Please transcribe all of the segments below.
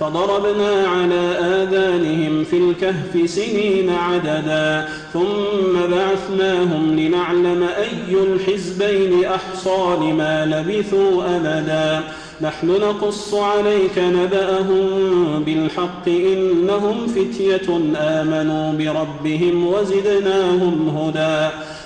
فضربنا على آذانهم في الكهف سنين عددا ثم بعثناهم لنعلم أي الحزبين أحصى لما لبثوا أمدا نحن نقص عليك نبأهم بالحق إنهم فتية آمنوا بربهم وزدناهم هدى.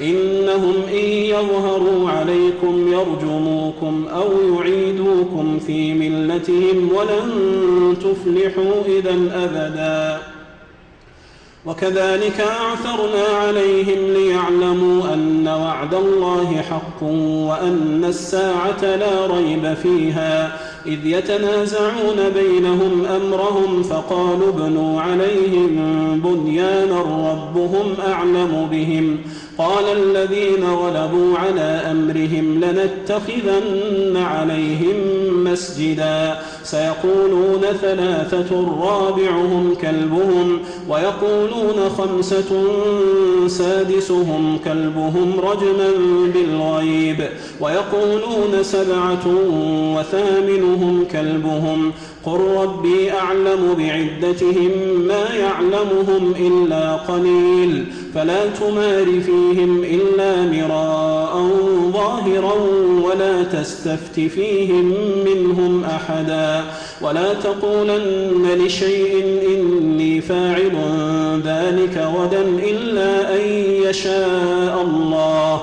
إنهم إن يظهروا عليكم يرجموكم أو يعيدوكم في ملتهم ولن تفلحوا إذا أبدا. وكذلك أعثرنا عليهم ليعلموا أن وعد الله حق وأن الساعة لا ريب فيها. إذ يتنازعون بينهم أمرهم فقالوا ابنوا عليهم بنيانا ربهم أعلم بهم. قال الذين غلبوا على أمرهم لنتخذن عليهم مسجدا. سيقولون ثلاثة رابعهم كلبهم ويقولون خمسة سادسهم كلبهم رجما بالغيب ويقولون سبعة وثامنهم كلبهم قل ربي أعلم بعدتهم ما يعلمهم إلا قليل فلا تمار فيهم إلا مراء ظاهرا ولا تستفت فيهم منهم أحدا ولا تقولن لشيء إني فاعل ذلك غدا إلا أن يشاء الله.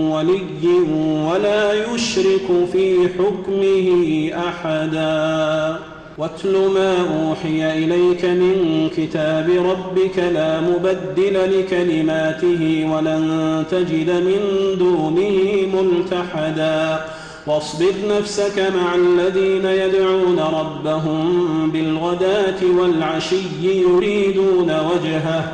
ولي ولا يشرك في حكمه أحدا. واتل ما أوحي إليك من كتاب ربك لا مبدل لكلماته ولن تجد من دونه ملتحدا. واصبر نفسك مع الذين يدعون ربهم بالغداة والعشي يريدون وجهه.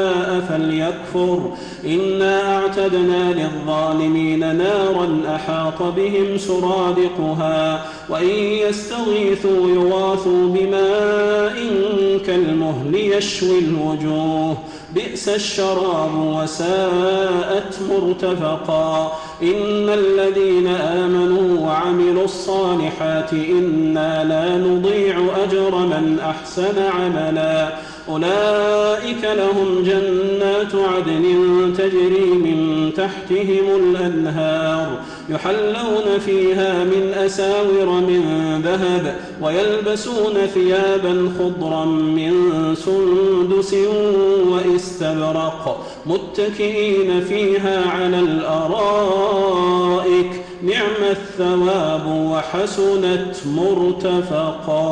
فليكفر. إنا أعتدنا للظالمين نارا أحاط بهم سرادقها وإن يستغيثوا يغاثوا بماء كالمهل يشوي الوجوه. بئس الشراب وساءت مرتفقا. إن الذين آمنوا وعملوا الصالحات إنا لا نضيع أجر من أحسن عملا. أولئك لهم جنات عدن تجري من تحتهم الأنهار يحلون فيها من أساور من ذهب ويلبسون ثيابا خضرا من سندس وإستبرق متكئين فيها على الأرائك نعم الثواب وحسنت مرتفقا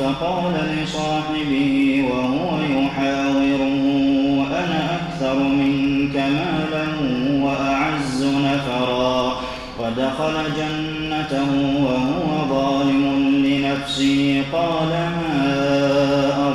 فقال لصاحبه وهو يحاوره أنا أكثر منك مالا وأعز نفرا. ودخل جنته وهو ظالم لنفسه قال ما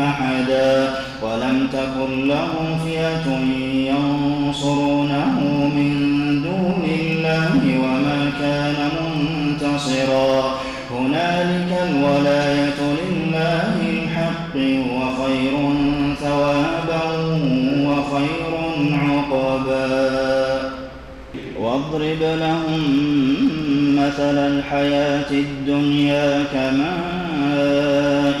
أحدا ولم تكن له فئة ينصرونه من دون الله وما كان منتصرا. هنالك الولاية لله الحق وخير ثوابا وخير عقبا. واضرب لهم مثل الحياة الدنيا كماء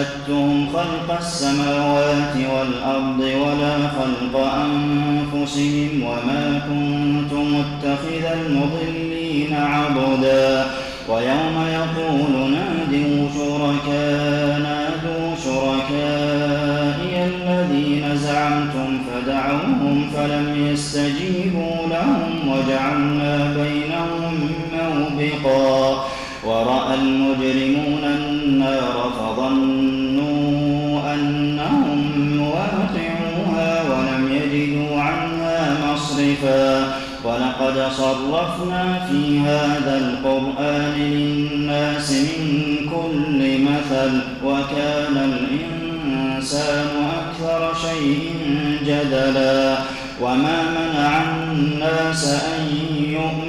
أشهدتهم خلق السماوات والأرض ولا خلق أنفسهم وما كنت متخذ المضلين عبدا ويوم يقول نادوا شركاء نادوا شركائي الذين زعمتم فدعوهم فلم يستجيبوا لهم وجعلنا بينهم موبقا ورأى المجرمون النار فظنوا أنهم واقعوها ولم يجدوا عنها مصرفا. ولقد صرفنا في هذا القرآن للناس من كل مثل وكان الإنسان أكثر شيء جدلا. وما منع الناس أن يؤمنوا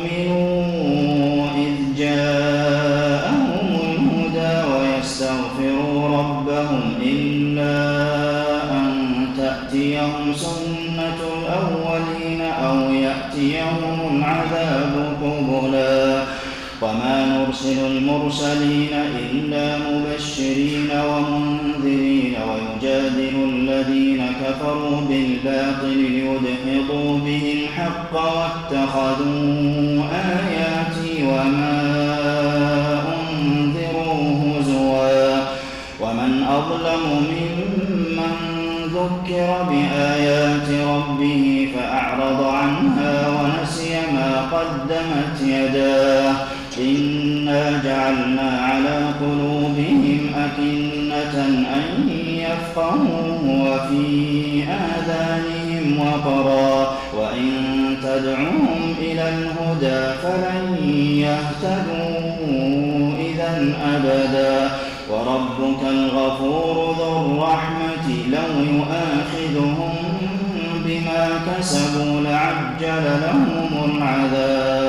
نرسل المرسلين إلا مبشرين ومنذرين ويجادل الذين كفروا بالباطل ليدحضوا به الحق واتخذوا آياتي وما أنذروا هزوا. ومن أظلم ممن ذكر بآيات ربه فأعرض عنها ونسي ما قدمت يداه. إنا جعلنا على قلوبهم أكنة أن يفقهوه وفي آذانهم وقرا وإن تدعوهم إلى الهدى فلن يهتدوا إذا أبدا وربك الغفور ذو الرحمة لو يؤاخذهم بما كسبوا لعجل لهم العذاب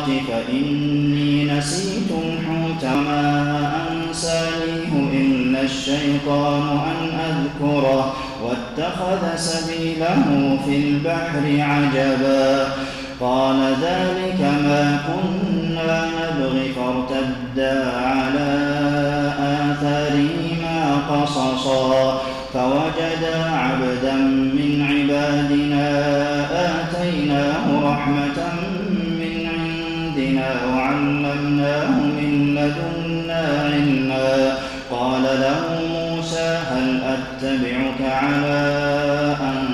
فإني نسيت الحوت ما أنسانيه إلا الشيطان أن أذكره واتخذ سبيله في البحر عجبا. قال ذلك ما كنا نبغي فارتدا على آثارهما قصصا. فوجدا عبدا من عبادنا آتيناه رحمة عندنا وعلمناه من لدنا علما. قال له موسى هل أتبعك على أن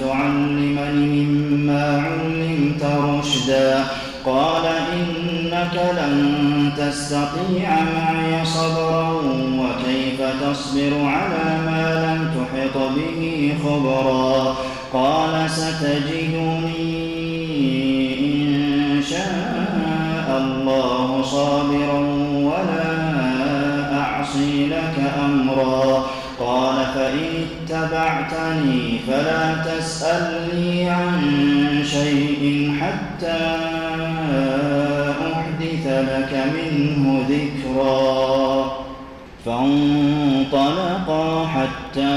تعلمني مما علمت رشدا؟ قال إنك لن تستطيع معي صبرا وكيف تصبر على ما لم تحط به خبرا؟ قال ستجدني صابرا ولا أعصي لك أمرا. قال فإن اتبعتني فلا تسألني عن شيء حتى أحدث لك منه ذكرا. فانطلقا حتى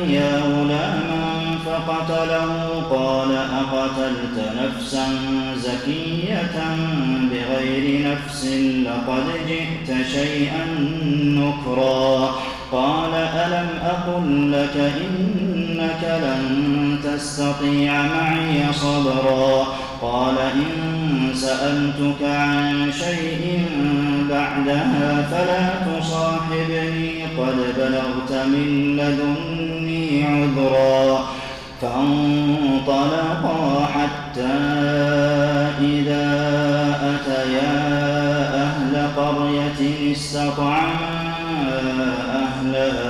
لقيا غلاما فقتله. قال أقتلت نفسا زكية بغير نفس لقد جئت شيئا نكرا. قال ألم أقل لك إنك لن تستطيع معي صبرا. قال إن سألتك عن شيء بعدها فلا تصاحبني. قد بلغت من لدني عذرا. فانطلقا حتى إذا أتيا أهل قرية استطعما أهلها.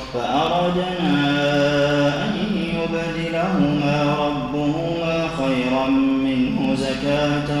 فأردنا أن يبدلهما ربهما خيرا منه زكاة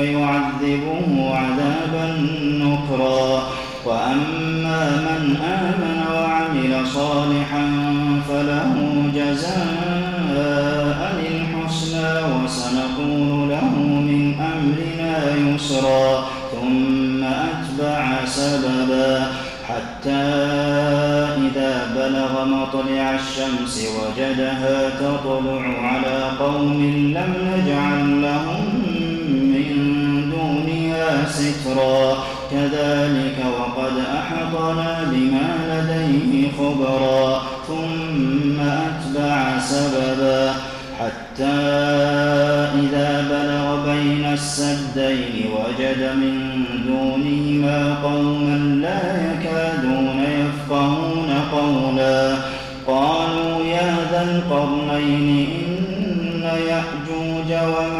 فيعذبه عذابا نكرا. وأما من آمن وعمل صالحا فله جزاء الحسنى وسنقول له من أمرنا يسرا. ثم أتبع سببا. حتى إذا بلغ مطلع الشمس وجدها تطلع على قوم لم نجعل سترا كذلك وقد أحطنا بما لديه خبرا. ثم أتبع سببا. حتى إذا بلغ بين السدين وجد من دونهما قوما لا يكادون يفقهون قولا. قالوا يا ذا القرنين إن يأجوج ومأجوج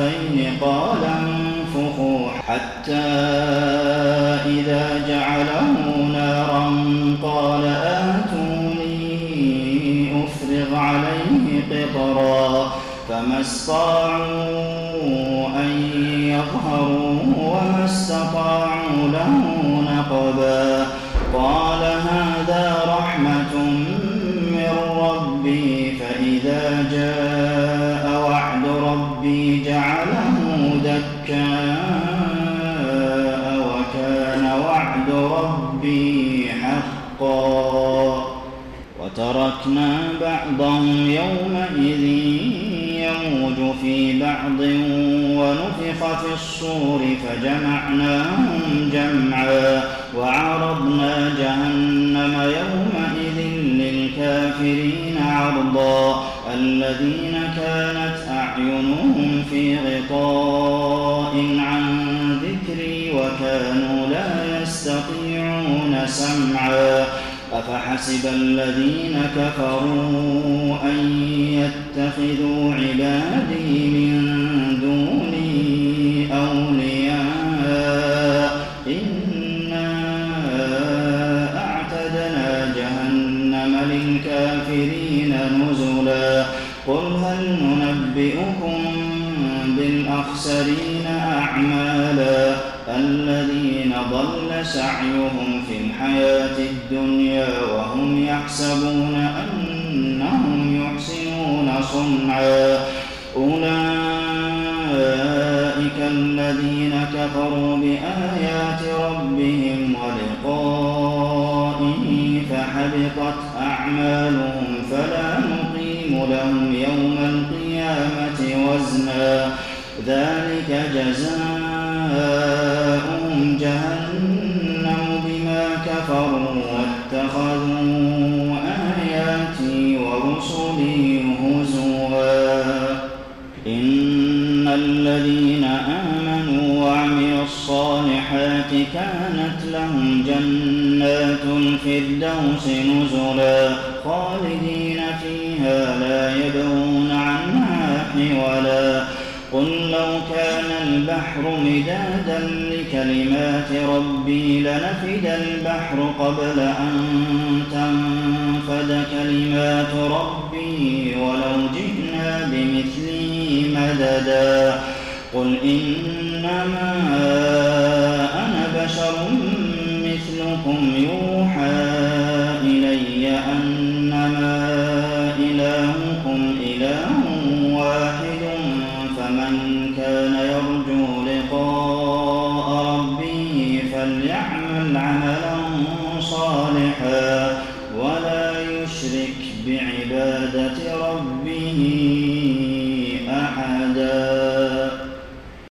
الصدفين قال انفخوا حتى إذا جعله نارا قال آتوني أفرغ عليه قطرا فما استطاعوا في الصور فجمعناهم جمعا وعرضنا جهنم يومئذ للكافرين عرضا الذين كانت أعينهم في غطاء عن ذكري وكانوا لا يستطيعون سمعا أفحسب الذين كفروا أن يتخذوا عبادي من سعيهم في الحياة الدنيا وهم يحسبون أنهم يحسنون صنعا. أولئك الذين كفروا بآيات ربهم ولقائه فحبطت أعمالهم فلا نقيم لهم يوم القيامة وزنا. ذلك جزاؤهم كانت لهم جنات الفردوس نزلا خالدين فيها لا يبغون عنها حولا. قل لو كان البحر مدادا لكلمات ربي لنفد البحر قبل أن تنفد كلمات ربي ولو جئنا بمثله مددا. قل إنما مثلكم يوحى